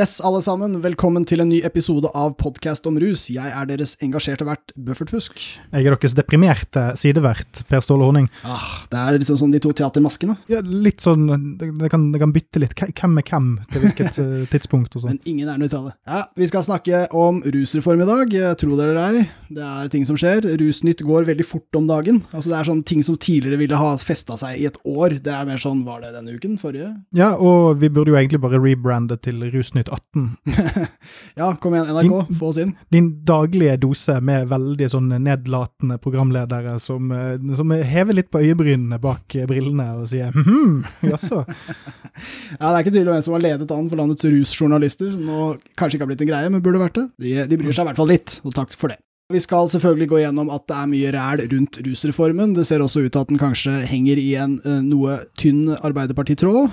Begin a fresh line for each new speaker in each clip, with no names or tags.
Yes, alle sammen. Velkommen til en ny episode av Podkast om rus. Jeg er deres engasjerte vert, Buffert Fusk.
Jeg er deres deprimerte sidevert, Per Ståle Horning.
Ah, det er liksom sånn de to teatermaskene.
Ja, litt sånn Det, kan, det kan bytte litt. Hvem er hvem til hvilket eh, tidspunkt og sånn.
Men ingen er nøytrale. Ja, Vi skal snakke om rusreform i dag. Tro det eller ei, det er ting som skjer. Rusnytt går veldig fort om dagen. Altså Det er sånn ting som tidligere ville ha festa seg i et år. Det er mer sånn var det denne uken? Forrige?
Ja, og vi burde jo egentlig bare rebrande til Rusnytt 18.
ja, kom igjen, NRK, få oss inn.
Din daglige dose med veldig sånn nedlatende programledere som, eh, som hever litt på øyebrynene bak brillene og sier hm, jaså.
ja, det er ikke tydelig hvem som har ledet an for landets rusjournalister, som nå kanskje ikke har blitt en greie, men burde vært det. De, de bryr seg i hvert fall litt, og takk for det. Vi skal selvfølgelig gå gjennom at det er mye ræl rundt rusreformen. Det ser også ut til at den kanskje henger i en uh, noe tynn arbeiderpartitråd,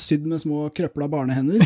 sydd med små krøpla barnehender.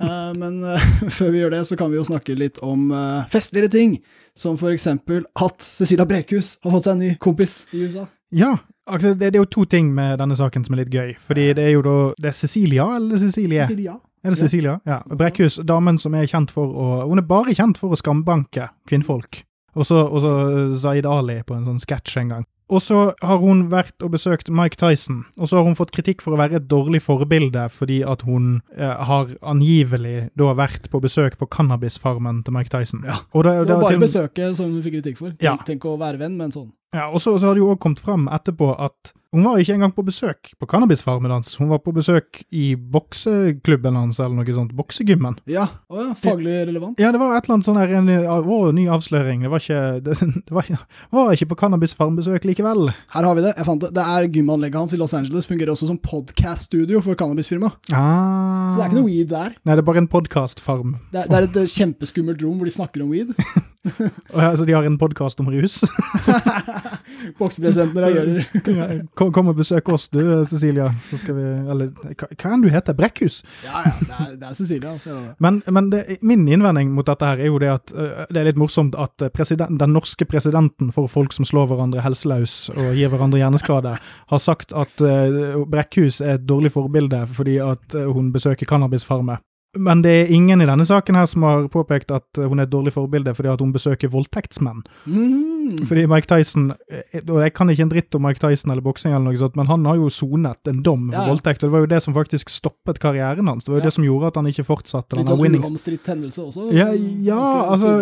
uh, men før vi gjør det, så kan vi jo snakke litt om festligere ting, som eksempel at Cecilia Brekhus har fått seg en ny kompis i USA.
Ja, altså, det, det, er jo to ting med denne saken som er litt gøy. Fordi det er jo da Det er Cecilia, eller Cecilie?
Cecilia.
Er det Cecilia? Ja. Brekkhus, damen som er kjent for å Hun er bare kjent for å skambanke kvinnfolk. Og så Zaid Ali på en sånn sketsj en gang. Og så har hun vært og besøkt Mike Tyson, og så har hun fått kritikk for å være et dårlig forbilde fordi at hun eh, har angivelig da vært på besøk på cannabisfarmen til Mike Tyson.
Ja. Og det, det var bare til, besøket som hun fikk kritikk for. Tenk, ja. tenk å være venn med en sånn.
Ja, og så, så har det jo òg kommet fram etterpå at hun var ikke engang på besøk på cannabisfarmen hans, hun var på besøk i bokseklubben hans eller noe sånt, boksegymmen.
Ja, å ja, faglig relevant.
Ja, det var et eller annet sånn her, en å, ny avsløring. Det var ikke, det, det var, var ikke på cannabisfarmbesøk likevel.
Her har vi det, jeg fant det. Det er gymanlegget hans i Los Angeles, fungerer også som podcaststudio for cannabisfirma.
Ah.
Så det er ikke noe weed der.
Nei, det er bare en podcastfarm.
Det, det, er et eh, kjempeskummelt rom hvor de snakker om weed.
Så så de har en podkast om rus?
Boksepresidenten reagerer.
Kom, kom, og besøk oss du, Cecilia, så skal vi Eller hva, hva enn du heter? Brekkhus?
Ja, ja, det er, det er Cecilia. Så.
Men, men det, min innvending mot dette her er jo det at uh, det er litt morsomt at den norske presidenten for folk som slår hverandre helseløs og gir hverandre hjerneskade, har sagt at uh, Brekkhus er et dårlig forbilde fordi at hun besøker cannabisfarmer. Men det er ingen i denne saken her som har påpekt at hun er et dårlig forbilde fordi at hun besøker voldtektsmenn.
Mm.
Fordi Mike Tyson eh, Og jeg kan ikke en dritt om Mike Tyson eller boksing, eller noe sånt, men han har jo sonet en dom for ja. voldtekt, og det var jo det som faktisk stoppet karrieren hans. Det var jo ja. det som gjorde at han ikke fortsatte
Litt sånn uomstridt hendelse også?
Ja, ja altså,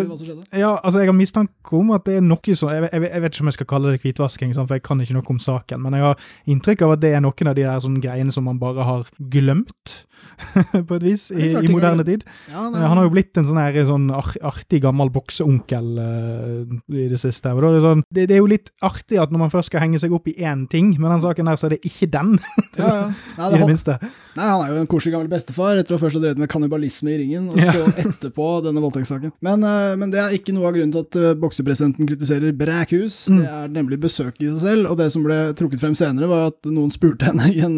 ja, altså jeg har mistanke om at det er noe sånn jeg, jeg, jeg, vet ikke om jeg skal kalle det hvitvasking, for jeg kan ikke noe om saken, men jeg har inntrykk av at det er noen av de der sånne greiene som man bare har glemt, på et vis. i i moderne tid. Ja, det... Han har jo blitt en sånn, her, sånn artig, gammel bokseonkel uh, i det siste. Det, sånn, det, det, er jo litt artig at når man først skal henge seg opp i én ting, med den saken der, så er det ikke den.
ja, ja. Nei, det I det minste. Nei, Han er jo en koselig gammel bestefar etter å først ha drevet med kannibalisme i ringen, og så etterpå denne voldtektssaken. Men, uh, men, det er ikke noe av grunnen til at uh, boksepresidenten kritiserer Brækhus. Mm. Det er nemlig besøket i seg selv, og det som ble trukket frem senere, var at noen spurte henne i en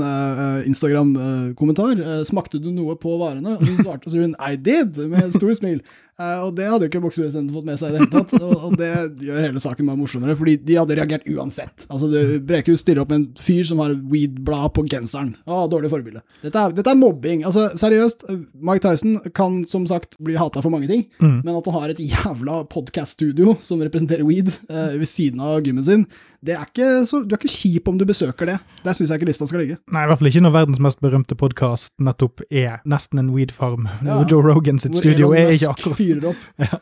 Instagram-kommentar smakte du noe på varene. Og så svarte hun 'I did', med et stort smil. Uh, og det hadde jo ikke boksepresidenten fått med seg i det hele tatt. Og, det gjør hele saken bare morsommere, fordi de hadde reagert uansett. Altså, Brekehus stiller opp med en fyr som har weed-blad på genseren. Å, dårlig forbilde. Dette er, dette er, mobbing. Altså, seriøst, Mike Tyson kan som sagt bli hata for mange ting, mm. men at han har et jævla podcast-studio som representerer weed uh, ved siden av gymmen sin, det er ikke så, du er ikke kjip om du besøker det. Der syns jeg ikke lista skal ligge.
Nei, i hvert fall ikke når verdens mest berømte podkast nettopp er nesten en weed-farm. Ja. Joe Rogan sitt studio er ikke akkurat
fyrer opp. Ja.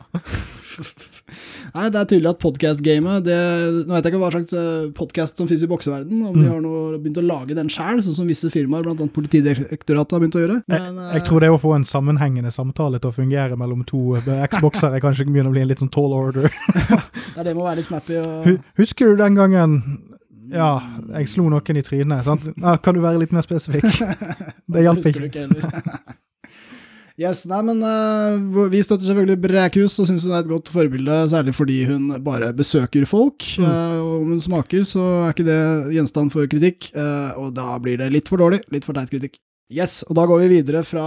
Nei, det er tydelig at podcast-gamet Nå vet jeg ikke hva slags eh, podcast som finnes i bokseverden, om mm. de har noe, begynt å lage den sjæl, sånn som visse firmaer, bl.a. Politidirektoratet, har begynt å gjøre.
Men, jeg, jeg, tror det å få en sammenhengende samtale til å fungere mellom to eh, Xboxere kanskje begynner å bli en litt sånn tall order.
det er det med å være litt snappy og
Husker du den gangen ja, jeg slo noen i trynet. Sant? Ja, kan du være litt mer spesifikk? Det hjalp ikke.
Yes, nei, men uh, Vi støtter selvfølgelig Brækhus og syns hun er et godt forbilde, særlig fordi hun bare besøker folk. Mm. Uh, og om hun smaker, så er ikke det gjenstand for kritikk, uh, og da blir det litt for dårlig. Litt for teit kritikk. Yes, og da går vi videre fra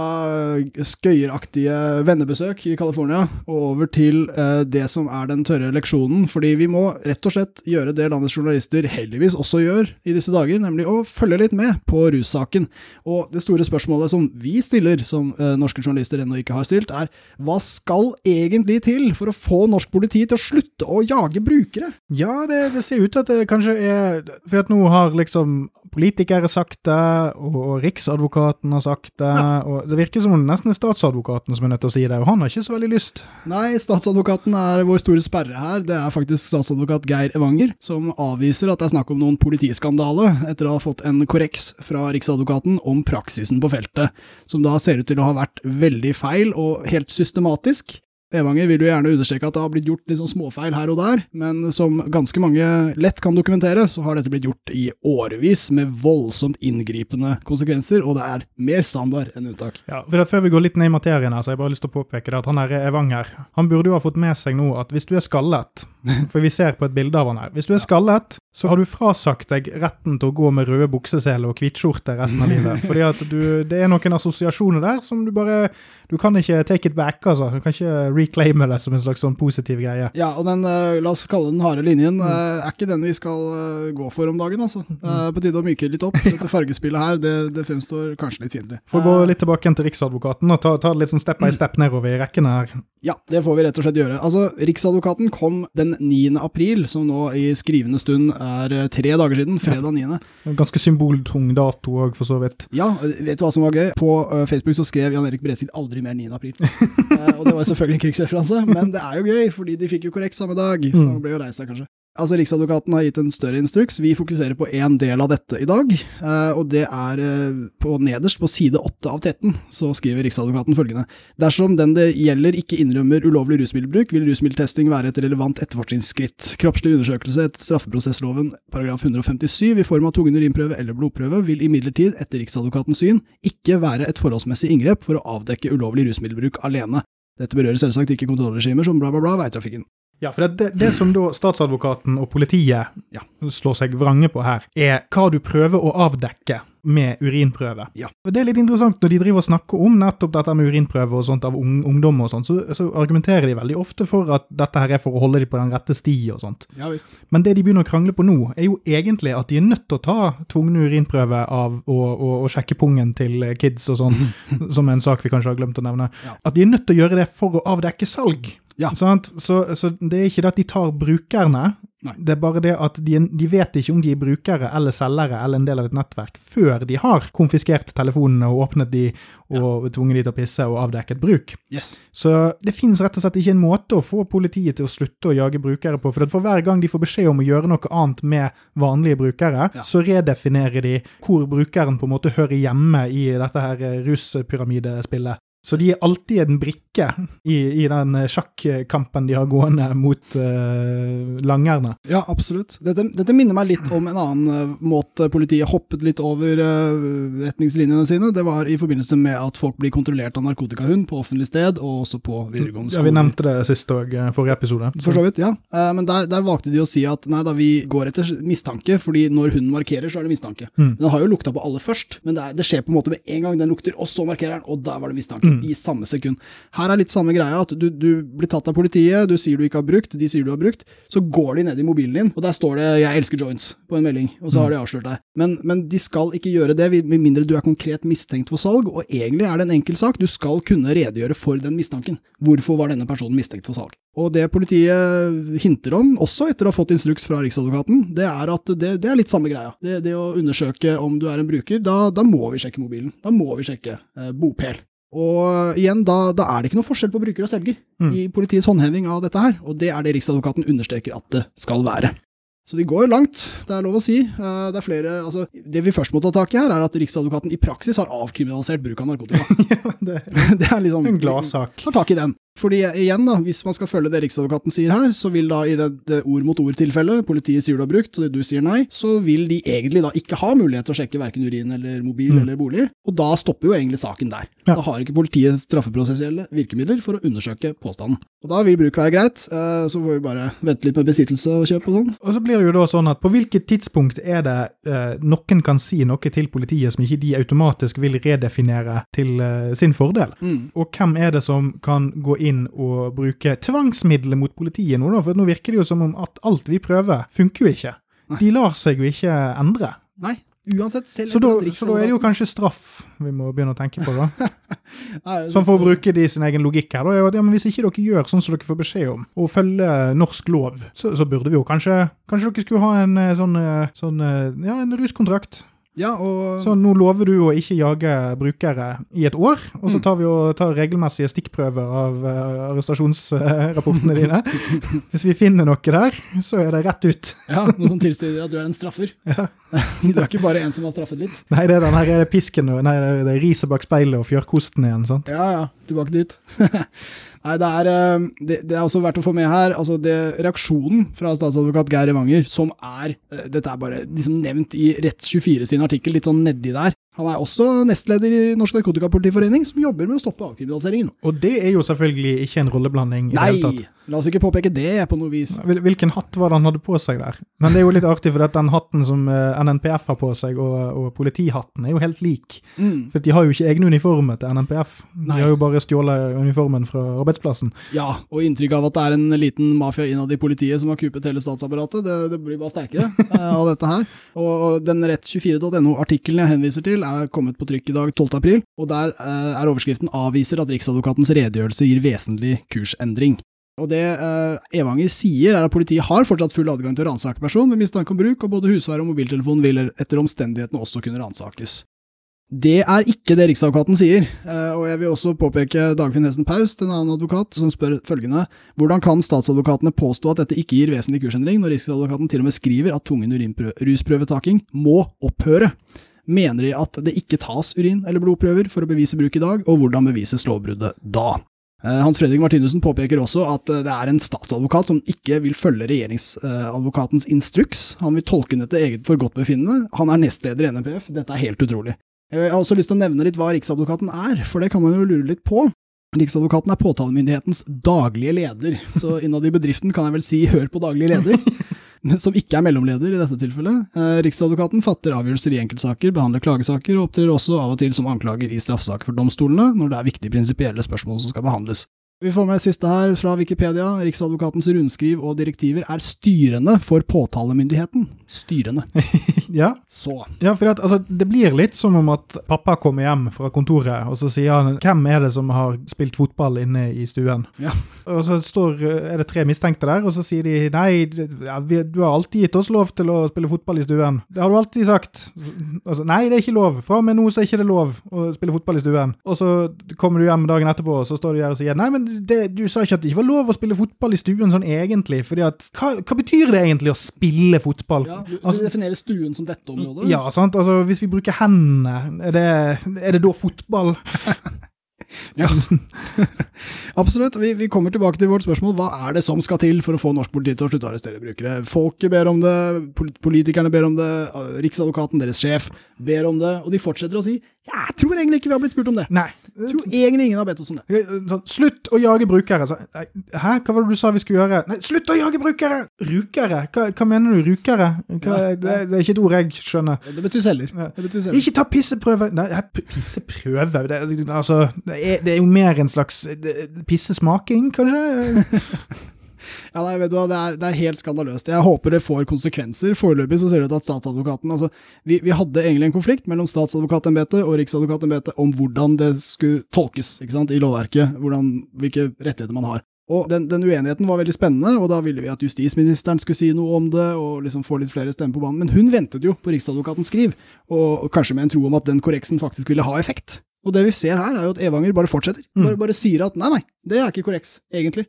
eh, skøyeraktige vennebesøk i California og over til eh, det som er den tørre leksjonen, fordi vi må rett og slett gjøre det landets journalister heldigvis også gjør i disse dager, nemlig å følge litt med på russaken. Og det store spørsmålet som vi stiller, som eh, norske journalister ennå ikke har stilt, er hva skal egentlig til for å få norsk politi til å slutte å jage brukere?
Ja, det, det ser ut til at det kanskje er For at nå har liksom politikere sagt det, og Riksadvokaten har sagt det. Ja. og Det virker som det nesten er statsadvokaten som er nødt til å si det, og han har ikke så veldig lyst.
Nei, statsadvokaten er vår store sperre her. Det er faktisk statsadvokat Geir Evanger som avviser at det er snakk om noen politiskandale, etter å ha fått en korreks fra Riksadvokaten om praksisen på feltet, som da ser ut til å ha vært veldig feil og helt systematisk. Evanger vil jo gjerne understreke at det har blitt gjort litt sånn småfeil her og der, men som ganske mange lett kan dokumentere, så har dette blitt gjort i årevis med voldsomt inngripende konsekvenser, og det er mer standard enn unntak.
Ja, for Før vi går litt ned i materien, her, så har jeg bare lyst til å påpeke det at han her Evanger han burde jo ha fått med seg nå at hvis du er skallet, for vi ser på et bilde av han her, hvis du er skallet, så har du frasagt deg retten til å gå med røde bukseseler og hvittskjorte resten av livet. Fordi at du, det er noen assosiasjoner der som du bare Du kan ikke take it back, altså. Du kan ikke reclaime det som en slags sånn positiv greie.
Ja, og den, uh, la oss kalle den harde linjen, uh, er ikke den vi skal uh, gå for om dagen, altså. Uh, på tide å myke litt opp. Dette fargespillet her, det, det fremstår kanskje litt fiendtlig.
For å gå litt tilbake til Riksadvokaten og ta, ta det litt sånn step by step nedover i rekkene her.
Ja, det får vi rett og slett gjøre. Altså, Riksadvokaten kom den 9. april, som nå i skrivende stund er tre dager siden, fredag 9.
Ganske symboltung dato òg, for så vidt.
Ja, vet du hva som var gøy? På Facebook så skrev Jan Erik Bresil aldri mer 9. april. og det var selvfølgelig en krigsreferanse, men det er jo gøy, fordi de fikk jo korrekt samme dag, så mm. ble jo seg kanskje. Altså, Riksadvokaten har gitt en større instruks. Vi fokuserer på én del av dette i dag, eh, og det er eh, på nederst, på side 8 av 13, så skriver Riksadvokaten følgende. Dersom den det gjelder ikke innrømmer ulovlig rusmiddelbruk, vil rusmiddeltesting være et relevant etterforskningsskritt. Kroppslig undersøkelse etter straffeprosessloven paragraf 157 i form av tvungen urinprøve eller blodprøve vil imidlertid, etter Riksadvokatens syn, ikke være et forholdsmessig inngrep for å avdekke ulovlig rusmiddelbruk alene. Dette berører selvsagt ikke kontrollregimer som bla, bla, bla veitrafikken.
Ja, for det, det, som da statsadvokaten og politiet ja, slår seg vrange på her, er hva du prøver å avdekke med urinprøve. Ja. Det er litt interessant når de driver og snakker om nettopp dette med urinprøve og sånt av ungdom og sånt, så, så, argumenterer de veldig ofte for at dette her er for å holde dem på den rette sti og sånt.
Ja, visst.
Men det de begynner å krangle på nå, er jo egentlig at de er nødt til å ta tvungne urinprøve av å, sjekke pungen til kids og sånn, som er en sak vi kanskje har glemt å nevne. Ja. At de er nødt til å gjøre det for å avdekke salg. Ja. Så, så, det er ikke det at de tar brukerne, Nei. det er bare det at de, de, vet ikke om de er brukere eller selgere eller en del av et nettverk før de har konfiskert telefonene og åpnet de og ja. tvunget de til å pisse og avdekket bruk.
Yes.
Så det finnes rett og slett ikke en måte å få politiet til å slutte å jage brukere på. For for hver gang de får beskjed om å gjøre noe annet med vanlige brukere, ja. så redefinerer de hvor brukeren på en måte hører hjemme i dette her ruspyramidespillet. Så de er alltid en brikke i, i den sjakkampen de har gående mot uh, langerne.
Ja, absolutt. Dette, dette, minner meg litt om en annen uh, måte politiet hoppet litt over uh, retningslinjene sine. Det var i forbindelse med at folk blir kontrollert av narkotikahund på offentlig sted, og også på videregående
skole. Ja, Vi nevnte det sist òg, forrige episode.
For så vidt, ja. men der, der, valgte de å si at nei da, vi går etter mistanke, fordi når hunden markerer, så er det mistanke. Mm. Den har jo lukta på alle først, men det, er, det, skjer på en måte med en gang den lukter, og så markerer den, og der var det mistanke. Mm. I samme sekund. Her er litt samme greia, at du, du, blir tatt av politiet, du sier du ikke har brukt, de sier du har brukt, så går de ned i mobilen din, og der står det 'jeg elsker joints' på en melding, og så har de mm. avslørt deg. Men, men de skal ikke gjøre det, med mindre du er konkret mistenkt for salg, og egentlig er det en enkel sak, du skal kunne redegjøre for den mistanken. Hvorfor var denne personen mistenkt for salg? Og det politiet hinter om, også etter å ha fått instruks fra Riksadvokaten, det er at det, det er litt samme greia. Det, det, å undersøke om du er en bruker, da, da må vi sjekke mobilen. Da må vi sjekke eh, bopel. Og igjen, da, da, er det ikke noe forskjell på bruker og selger mm. i politiets håndheving av dette her, og det er det Riksadvokaten understreker at det skal være. Så de går langt, det er lov å si. Eh, det er flere, altså, det vi først må ta tak i her, er at Riksadvokaten i praksis har avkriminalisert bruk av narkotika.
ja, det, det, er liksom
En gladsak. Tar tak i den. Fordi igjen, da, hvis man skal følge det Riksadvokaten sier her, så vil da i det, det ord mot ord-tilfellet, politiet sier du har brukt, og du sier nei, så vil de egentlig da ikke ha mulighet til å sjekke verken urin eller mobil mm. eller bolig, og da stopper jo egentlig saken der. Ja. Da har ikke politiet straffeprosessielle virkemidler for å undersøke påstanden. Og da vil bruk være greit, eh, så får vi bare vente litt med besittelse og kjøp og sånn.
Og så blir det jo da sånn at på hvilket tidspunkt er det eh, noen kan si noe til politiet som ikke de automatisk vil redefinere til eh, sin fordel? Mm. Og hvem er det som kan gå inn og bruke tvangsmidler mot politiet nå, da? For nå virker det jo som om at alt vi prøver, funker jo ikke. Nei. De lar seg jo ikke endre.
Nei, Uansett, selv
så da, så da er det jo kanskje straff vi må begynne å tenke på, da? sånn for å bruke de sin egen logikk her, da. Ja, men hvis ikke dere gjør sånn som dere får beskjed om, og følger norsk lov, så, så burde vi jo kanskje Kanskje dere skulle ha en eh, sånn, eh, sånn eh, ja, en ruskontrakt?
Ja, og...
Så nå lover du å ikke jage brukere i et år, og så mm. tar vi og tar regelmessige stikkprøver av uh, arrestasjonsrapportene dine. Hvis vi finner noe der, så er det rett ut.
ja, Noe som tilstøyer at du er en straffer. Ja. du er ikke bare en som har straffet litt.
Nei, det er den her pisken nei, det er riset bak speilet og fjørkosten igjen. sant?
Ja, ja. Tilbake dit. Nei, det er, eh, det, det er også verdt å få med her altså det, reaksjonen fra statsadvokat Geir Evanger, som er eh, Dette er bare liksom nevnt i Rett24 sin artikkel, litt sånn nedi der. Han er også nestleder i Norsk Narkotikapolitiforening, som jobber med å stoppe avkriminaliseringen.
Og det er jo selvfølgelig ikke en rolleblanding.
i Nei, la oss ikke påpeke det på noe vis.
Hvilken hatt var det han hadde på seg der? Men det er jo litt artig, for den hatten som eh, NNPF har på seg, og, og politihatten, er jo helt lik. Mm. For de har jo ikke egne uniformer til NNPF. De Nei. har jo bare stjålet uniformen fra arbeidsplassen.
Ja, og inntrykk av at det er en liten mafia innad i politiet som har kupet hele statsapparatet, det, det blir bare sterkere eh, av dette her. Og den rett24.no-artikkelen jeg henviser til, er kommet på trykk i dag 12. april, og der eh, er overskriften 'Avviser at Riksadvokatens redegjørelse gir vesentlig kursendring'. Og Det eh, Evanger sier, er at politiet har fortsatt full adgang til å ransake person med mistanke om bruk, og både husvær og mobiltelefon vil etter omstendighetene også kunne ransakes. Det er ikke det Riksadvokaten sier, eh, og jeg vil også påpeke Dagfinn Hesten Paust, en annen advokat, som spør følgende hvordan kan statsadvokatene påstå at dette ikke gir vesentlig kursendring, når Riksadvokaten til og med skriver at tvungen rusprøvetaking må opphøre? Mener de at det ikke tas urin- eller blodprøver for å bevise bruk i dag, og hvordan bevises lovbruddet da? Eh, Hans Fredrik Martinussen påpeker også at eh, det er en statsadvokat som ikke vil følge regjeringsadvokatens instruks. Han vil tolke den etter eget forgodtbefinnende. Han er nestleder i NPF. Dette er helt utrolig. Jeg har også lyst til å nevne litt hva Riksadvokaten er, for det kan man jo lure litt på. Riksadvokaten er påtalemyndighetens daglige leder, så innad i bedriften kan jeg vel si hør på daglig leder. som ikke er mellomleder i dette tilfellet. Eh, Riksadvokaten fatter avgjørelser i enkeltsaker, behandler klagesaker, og opptrer også av og til som anklager i straffesaker for domstolene, når det er viktige prinsipielle spørsmål som skal behandles. Vi får med siste her fra Wikipedia. Riksadvokatens rundskriv og direktiver er styrende for påtalemyndigheten. Styrende.
ja. Så. Ja, for at, altså, det blir litt som om at pappa kommer hjem fra kontoret, og så sier han 'Hvem er det som har spilt fotball inne i stuen?' Ja. Og så står, er det tre mistenkte der, og så sier de 'Nei, ja, vi, du har alltid gitt oss lov til å spille fotball i stuen'. Det har du alltid sagt. Altså, 'Nei, det er ikke lov. Fra og med nå så er ikke lov å spille fotball i stuen'. Og så kommer du hjem dagen etterpå, og så står de der og sier 'Nei, men det, du sa ikke at det ikke var lov å spille fotball i stuen sånn egentlig. fordi at, hva, hva betyr det egentlig å spille fotball?
Ja, du, altså, definerer stuen som dette området?
Ja, sant. Altså, hvis vi bruker hendene, er det, er det da fotball?
Ja, absolutt. Vi, vi, kommer tilbake til vårt spørsmål. Hva er det som skal til for å få norsk politi til å slutte å arrestere brukere? Folket ber om det, politikerne ber om det, Riksadvokaten, deres sjef, ber om det, og de fortsetter å si jeg tror egentlig ikke vi har blitt spurt om det.
Nei.
Jeg tror egentlig ingen har bedt oss om det.
Sånn, slutt å jage brukere. Så, hæ, hva var det du sa vi skulle gjøre? Nei, slutt å jage brukere! Rukere? Hva, hva mener du, rukere? Hva, ja, det, det, er ikke et ord jeg skjønner.
Det betyr selger. Ja.
Ikke ta pisseprøve! Nei, pisseprøve det, altså, det er, det er, jo mer en slags pissesmaking, kanskje?
Ja, nei, vet du hva, det er, det er, helt skandaløst. Jeg håper det får konsekvenser. Foreløpig så ser det ut at statsadvokaten altså, vi, vi, hadde egentlig en konflikt mellom statsadvokatembetet og riksadvokatembetet om hvordan det skulle tolkes ikke sant, i lovverket, hvordan, hvilke rettigheter man har. Og den, den, uenigheten var veldig spennende, og da ville vi at justisministeren skulle si noe om det, og liksom få litt flere stemmer på banen. Men hun ventet jo på Riksadvokatens skriv, og, og kanskje med en tro om at den korreksen faktisk ville ha effekt. Og det vi ser her, er jo at Evanger bare fortsetter. Mm. Bare, bare sier at nei, nei, det er ikke korrekt, egentlig.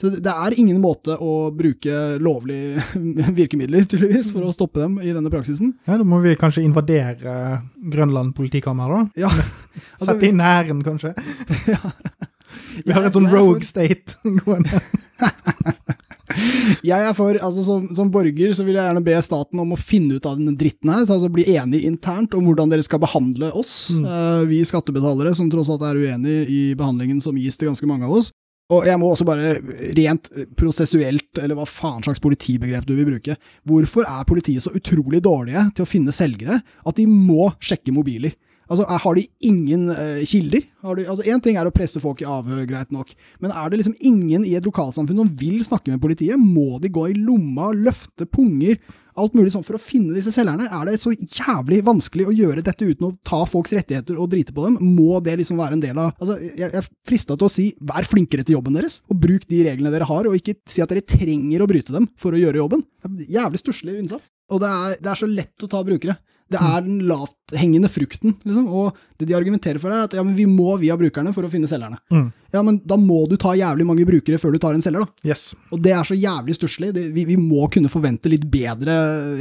Så det er ingen måte å bruke lovlige virkemidler, tydeligvis, for å stoppe dem i denne praksisen.
Ja, Da må vi kanskje invadere Grønland politikammer, da? Ja. Altså, Sette inn hæren, kanskje? ja. Vi har et sånn rogue state gående.
Jeg er for, altså som, som, borger så vil jeg gjerne be staten om å finne ut av denne dritten her. altså Bli enig internt om hvordan dere skal behandle oss, mm. uh, vi skattebetalere som tross alt er uenige i behandlingen som gis til ganske mange av oss. Og jeg må også bare, rent prosessuelt, eller hva faen slags politibegrep du vil bruke, hvorfor er politiet så utrolig dårlige til å finne selgere at de må sjekke mobiler? Altså, Har de ingen uh, kilder? Har de, altså, Én ting er å presse folk i avhør, greit nok, men er det liksom ingen i et lokalsamfunn som vil snakke med politiet? Må de gå i lomma, løfte punger, alt mulig sånn for å finne disse selgerne? Er det så jævlig vanskelig å gjøre dette uten å ta folks rettigheter og drite på dem? Må det liksom være en del av Altså, Jeg, jeg frista til å si vær flinkere til jobben deres, og bruk de reglene dere har, og ikke si at dere trenger å bryte dem for å gjøre jobben. Jævlig stusslig innsats. Og det er, det er så lett å ta brukere. Det er den lavthengende frukten. Liksom. Og det de argumenterer for, er at ja, vi må via brukerne for å finne selgerne. Mm. Ja, men da må du ta jævlig mange brukere før du tar en selger, da.
Yes.
Og det er så jævlig stusslig. Vi, vi, må kunne forvente litt bedre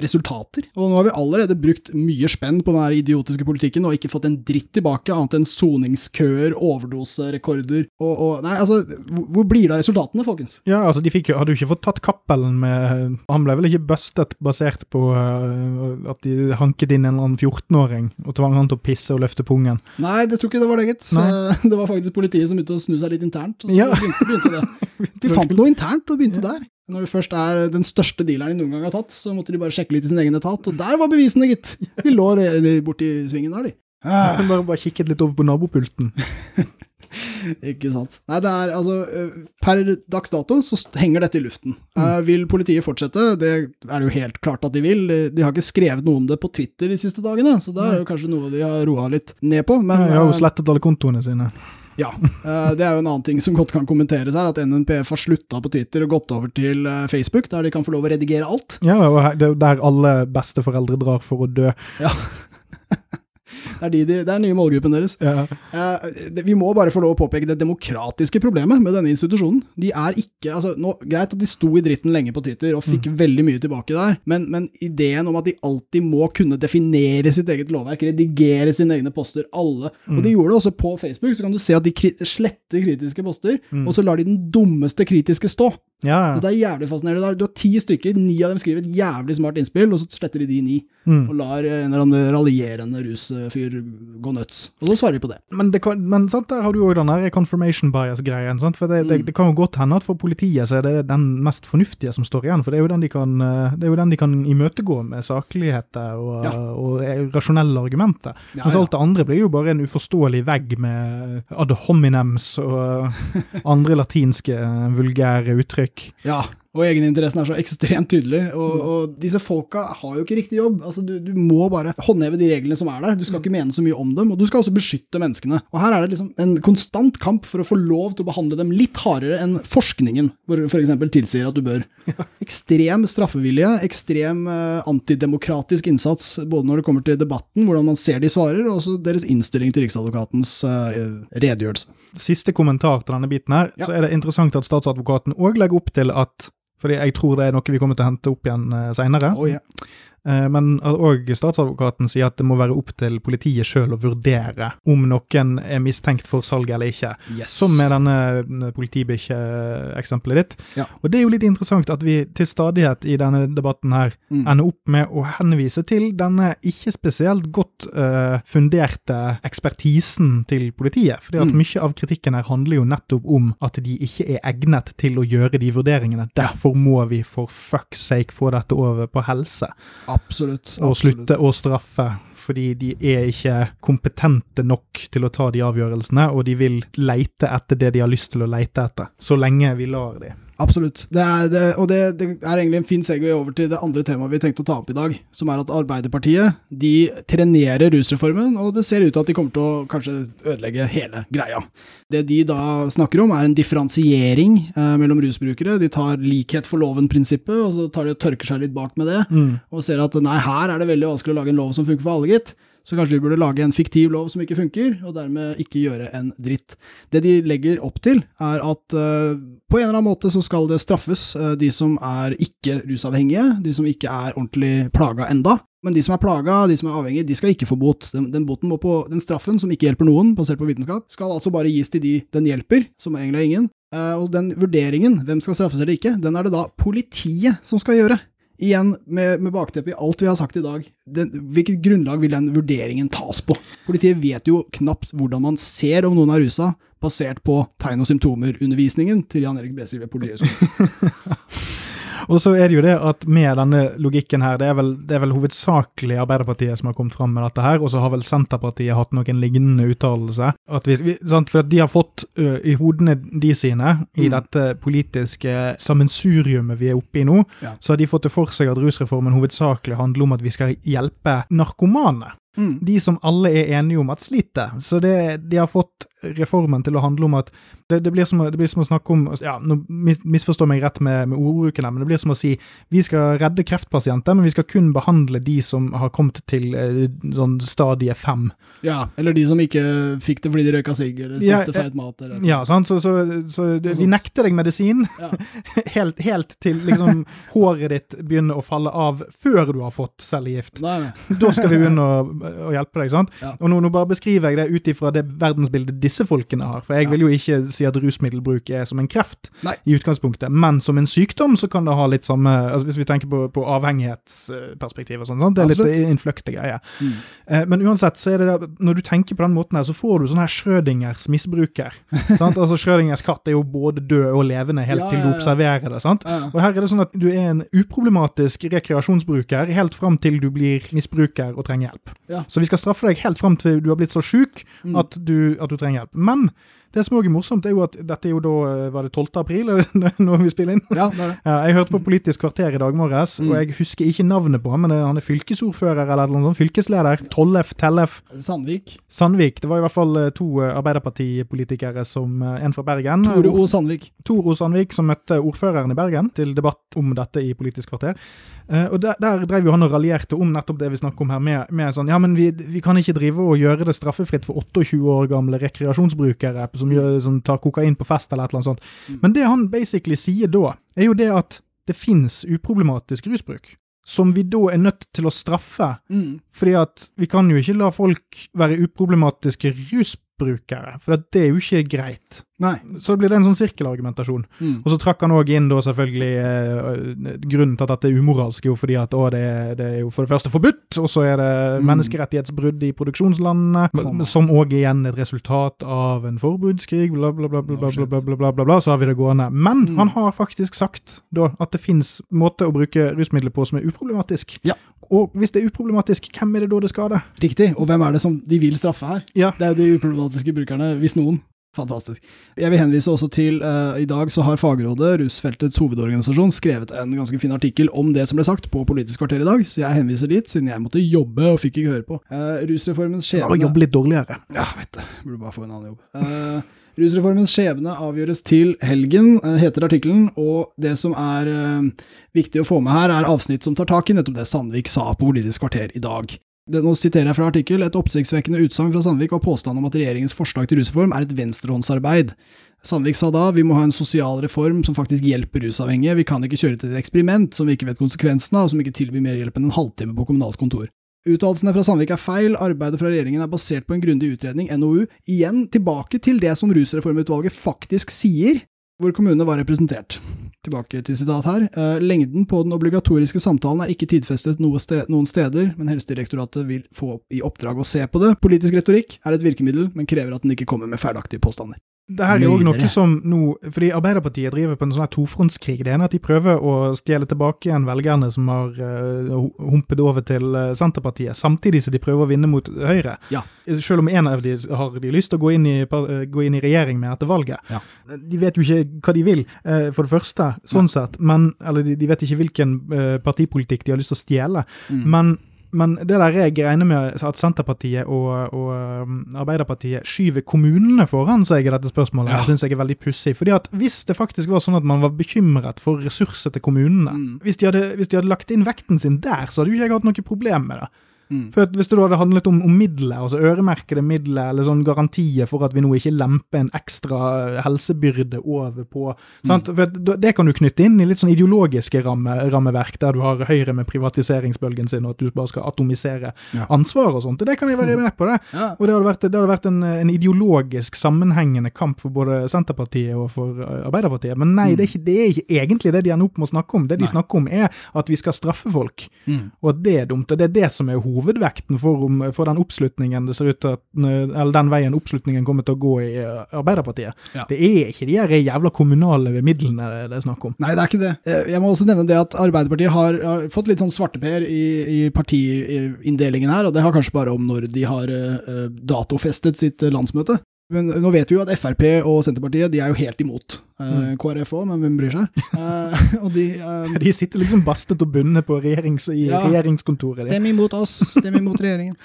resultater. Og nå har vi allerede brukt mye spenn på den idiotiske politikken og ikke fått en dritt tilbake, annet enn soningskøer, overdoserekorder og, og Nei, altså, hvor blir det av resultatene, folkens?
Ja, altså, de fikk, jo hadde jo ikke fått tatt Cappelen med Han ble vel ikke bustet basert på uh, at de hanket inn en eller annen 14-åring og tvang han til å pisse og løfte pungen?
Nei, det tror ikke det var det, gitt. Det var faktisk politiet som begynte å snu seg litt internt. Og så ja. begynte, begynte, det. De fant noe internt og begynte ja. der. Når det først er den største dealeren de noen gang har tatt, så måtte de bare sjekke litt i sin egen etat, og der var bevisene, gitt! De lå borti svingen der, de.
Ah. Bare, bare kikket litt over på nabopulten.
Ikke sant. Nei, det er altså eh, Per dags dato så henger dette i luften. Mm. Uh, vil politiet fortsette? Det er det jo helt klart at de vil. De har ikke skrevet noe om det på Twitter de siste dagene, så det er jo kanskje noe de har roa litt ned på.
Men, jeg har jo slettet alle kontoene sine.
Ja, eh, det er jo en annen ting som godt kan kommenteres her, at NNPF har slutta på Twitter og gått over til eh, Facebook, der de kan få lov å redigere alt.
Ja, og det er jo der alle besteforeldre drar for å dø.
Ja. Det er, de, de, det er den nye målgruppen deres. Ja. Eh, vi må bare få lov å påpeke det demokratiske problemet med denne institusjonen. De er ikke, altså, nå, Greit at de sto i dritten lenge på Twitter og fikk mm. veldig mye tilbake der, men, men, ideen om at de alltid må kunne definere sitt eget lovverk, redigere sine egne poster, alle mm. Og de gjorde det også på Facebook, så kan du se at de kri sletter kritiske poster, mm. og så lar de den dummeste kritiske stå. Ja, ja. Dette er jævlig fascinerende. Du har ti stykker, ni av dem skriver et jævlig smart innspill, og så sletter de de ni. Mm. Og lar en eller annen raljerende rusfyr gå nuts. Og så svarer de på det.
Men, det kan, men sant, der har du jo den der confirmation bias-greien. For det, det, mm. det, kan jo godt hende at for politiet så er det den mest fornuftige som står igjen. For det er jo den de kan, det er jo den de kan imøtegå med sakligheter og, ja. og rasjonelle argumenter. Ja, Mens alt det andre blir jo bare en uforståelig vegg med ad hominems og andre latinske vulgære uttrykk.
Ja, og egeninteressen er så ekstremt tydelig. Og, mm. og disse folka har jo ikke riktig jobb. Altså, du, du, må bare håndheve de reglene som er der. Du skal mm. ikke mene så mye om dem, og du skal også beskytte menneskene. Og her er det liksom en konstant kamp for å få lov til å behandle dem litt hardere enn forskningen hvor f.eks. tilsier at du bør. Ekstrem straffevilje, ekstrem uh, antidemokratisk innsats både når det kommer til debatten, hvordan man ser de svarer, og også deres innstilling til Riksadvokatens uh, redegjørelse.
Siste kommentar til denne biten her, ja. så er det interessant at statsadvokaten òg legger opp til at fordi jeg tror det er noe vi kommer til å hente opp igjen uh, seinere.
Oh, yeah.
Eh, men òg statsadvokaten sier at det må være opp til politiet sjøl å vurdere om noen er mistenkt for salg eller ikke.
Yes.
Som med denne politibikkjeeksempelet ditt.
Ja.
Og det er jo litt interessant at vi til stadighet i denne debatten her mm. ender opp med å henvise til denne ikke spesielt godt uh, funderte ekspertisen til politiet. Fordi at mm. mye av kritikken her handler jo nettopp om at de ikke er egnet til å gjøre de vurderingene. Derfor må vi for fuck's sake få dette over på helse.
Absolutt.
Og slutte å straffe, fordi de er ikke kompetente nok til å ta de avgjørelsene, og de vil leite etter det de har lyst til å leite etter, så lenge vi lar de.
Absolutt. Det er, det, og det, det, er egentlig en fin segway over til det andre temaet vi tenkte å ta opp i dag, som er at Arbeiderpartiet de trenerer rusreformen, og det ser ut til at de kommer til å kanskje ødelegge hele greia. Det de da snakker om, er en differensiering eh, mellom rusbrukere. De tar likhet for loven-prinsippet, og så tar de og tørker seg litt bak med det, mm. og ser at nei, her er det veldig vanskelig å lage en lov som funker for alle, gitt. Så kanskje vi burde lage en fiktiv lov som ikke funker, og dermed ikke gjøre en dritt. Det de legger opp til, er at uh, på en eller annen måte så skal det straffes uh, de som er ikke rusavhengige, de som ikke er ordentlig plaga enda. Men de som er plaga, de som er avhengige, de skal ikke få bot. Den, den, på, den straffen, som ikke hjelper noen, basert på vitenskap, skal altså bare gis til de den hjelper, som egentlig er ingen. Uh, og den vurderingen, hvem skal straffes eller ikke, den er det da politiet som skal gjøre. Igjen, med, med bakteppe i alt vi har sagt i dag, den, hvilket grunnlag vil den vurderingen tas på? Politiet vet jo knapt hvordan man ser om noen er rusa, basert på tegn og symptomer-undervisningen til Jan Erik Bresil ved Politihøgskolen.
Og så er det jo det at med denne logikken her, det er vel, det er vel hovedsakelig Arbeiderpartiet som har kommet fram med dette her, og så har vel Senterpartiet hatt noen lignende uttalelser. For at de har fått ø, i hodene de sine, i mm. dette politiske sammensuriumet vi er oppe i nå, ja. så har de fått det for seg at rusreformen hovedsakelig handler om at vi skal hjelpe narkomane. Mm. De som alle er enige om at sliter. Så det, de har fått reformen til å handle om at det, det, blir, som, det blir, som, å snakke om ja, Nå misforstår meg rett med, med ordbruken, men det blir som å si vi skal redde kreftpasienter, men vi skal kun behandle de som har kommet til eh, sånn stadie fem.
Ja, eller de som ikke fikk det fordi de røyka sigg eller spiste ja, feit mat. Eller.
Ja, sant? så, så, så det, vi nekter deg medisin ja. helt, helt, til liksom håret ditt begynner å falle av før du har fått cellegift. Da skal vi begynne å å hjelpe deg. sant? Ja. Og nå, nå, bare beskriver jeg det ut ifra det verdensbildet disse folkene har. For jeg ja. vil jo ikke si at rusmiddelbruk er som en kreft Nei. i utgangspunktet, men som en sykdom så kan det ha litt samme altså Hvis vi tenker på, på avhengighetsperspektiv og sånn, det er litt innfløkte greier. Mm. Eh, men uansett, så er det der, når du tenker på den måten her, så får du sånn her Schrødingers misbruker. sant? Altså Schrødingers katt er jo både død og levende helt ja, til du observerer det. sant? Og her er det sånn at du er en uproblematisk rekreasjonsbruker helt fram til du blir misbruker og trenger hjelp. Så vi skal straffe deg helt fram til du har blitt så sjuk mm. at, at du trenger hjelp. Men det som også er morsomt, er jo at dette er jo da eh, Var det 12. april når vi spiller inn?
Ja, det det.
Jeg hørte på Politisk kvarter i dag morges, mm. og jeg husker ikke navnet på ham, men han er fylkesordfører eller noe sånt, fylkesleder. Tollef Tellef.
Sandvik.
Sandvik. Det var i hvert fall eh, to eh, Arbeiderpartipolitikere som En fra Bergen.
Tore O. Sandvik.
Tore O. Sandvik, som møtte ordføreren i Bergen til debatt om dette i Politisk kvarter. Og der, der, drev jo han og raljerte om nettopp det vi snakker om her, med, med sånn Ja, men vi, vi, kan ikke drive og gjøre det straffefritt for 28 år gamle rekreasjonsbrukere som, gjør, som tar kokain på fest eller et eller annet sånt. Mm. Men det han basically sier da, er jo det at det fins uproblematisk rusbruk. Som vi da er nødt til å straffe. Mm. Fordi at vi kan jo ikke la folk være uproblematiske rusbrukere, for det er jo ikke greit.
Nei.
Så blir det en sånn sirkelargumentasjon. Mm. Og så trakk han òg inn da selvfølgelig eh, grunnen til at dette er umoralsk, jo fordi at å, det, det, er jo for det første forbudt, og så er det mm. menneskerettighetsbrudd i produksjonslandene, Kom. som òg igjen er et resultat av en forbudskrig, bla, bla, bla, bla, bla, bla, bla, bla, bla, bla, så har vi det gående. Men mm. han har faktisk sagt da at det fins måter å bruke rusmidler på som er uproblematisk.
Ja.
Og hvis det er uproblematisk, hvem er det da det skader?
Riktig, og hvem er det som de vil straffe her?
Ja.
Det er jo de uproblematiske brukerne, hvis noen. Fantastisk. Jeg vil henvise også til uh, I dag så har Fagrådet, rusfeltets hovedorganisasjon, skrevet en ganske fin artikkel om det som ble sagt på Politisk kvarter i dag, så jeg henviser dit, siden jeg måtte jobbe og fikk ikke høre på. Uh, rusreformens skjebne
Bare jobbe litt dårligere.
Ja, vet det. Burde bare få en annen jobb. Uh, Rusreformens skjebne avgjøres til helgen, heter artikkelen, og det som er viktig å få med her, er avsnitt som tar tak i nettopp det Sandvik sa på Politisk kvarter i dag. Det, nå siterer jeg fra artikkel. Et oppsiktsvekkende utsagn fra Sandvik var påstanden om at regjeringens forslag til rusreform er et venstrehåndsarbeid. Sandvik sa da vi må ha en sosial reform som faktisk hjelper rusavhengige, vi kan ikke kjøre til et eksperiment som vi ikke vet konsekvensene av, og som ikke tilbyr mer hjelp enn en halvtime på kommunalt kontor. Uttalelsene fra Sandvik er feil, arbeidet fra regjeringen er basert på en grundig utredning, NOU, igjen tilbake til det som Rusreformutvalget faktisk sier, hvor kommunene var representert. Tilbake til sitat her. Uh, lengden på den obligatoriske samtalen er ikke tidfestet noen steder, men Helsedirektoratet vil få i oppdrag å se på det. Politisk retorikk er et virkemiddel, men krever at den ikke kommer med feilaktige påstander.
Det her er jo noe som nå Fordi Arbeiderpartiet driver på en sånn her tofrontskrig. Det ene er at de prøver å stjele tilbake igjen velgerne som har uh, humpet over til uh, Senterpartiet, samtidig som de prøver å vinne mot Høyre.
Ja.
Selv om en av de har de lyst til å gå inn i, uh, gå inn i regjering med etter valget.
Ja.
De vet jo ikke hva de vil, for det første, sånn sett. Men, eller de, de, vet ikke hvilken partipolitikk de har lyst til å stjele. Mm. Men men det der jeg regner med at Senterpartiet og, og um, Arbeiderpartiet skyver kommunene foran seg i dette spørsmålet, ja. syns jeg er veldig pussig. fordi at Hvis det faktisk var sånn at man var bekymret for ressurser til kommunene, mm. hvis, de hadde, hvis, de hadde, lagt inn vekten sin der, så hadde jo ikke jeg hatt noe problem med det. Mm. For Hvis det hadde handlet om, om midler, altså øremerkede midler eller sånn garantier for at vi nå ikke lemper en ekstra helsebyrde over på mm. For Det kan du knytte inn i litt sånn ideologiske ramme, rammeverk, der du har Høyre med privatiseringsbølgen sin, og at du bare skal atomisere ja. ansvar og sånt. Det kan vi være med på, det. Ja. Og det hadde vært, det hadde vært en, en, ideologisk sammenhengende kamp for både Senterpartiet og for Arbeiderpartiet. Men nei, mm. det, er ikke, det, er ikke, egentlig det de ender opp med å snakke om. Det de nei. snakker om, er at vi skal straffe folk, mm. og at det er dumt. Og det er det som er hovedvekten for, for den oppslutningen det ser ut til at, eller den veien oppslutningen kommer til å gå i Arbeiderpartiet. Ja. Det er ikke de her jævla kommunale midlene det er snakk om.
Nei, det er ikke det. Eh, jeg må også nevne det at Arbeiderpartiet har, har fått litt sånn svarteper i, i partiinndelingen her, og det har kanskje bare om når de har uh, datofestet sitt landsmøte. Men nå vet vi jo at Frp og Senterpartiet de er jo helt imot. eh, KrF òg, men hvem bryr seg? Uh,
de, eh, de, sitter liksom bastet og bundet på regjerings, i ja, regjeringskontoret.
Stem imot oss, stem imot regjeringen.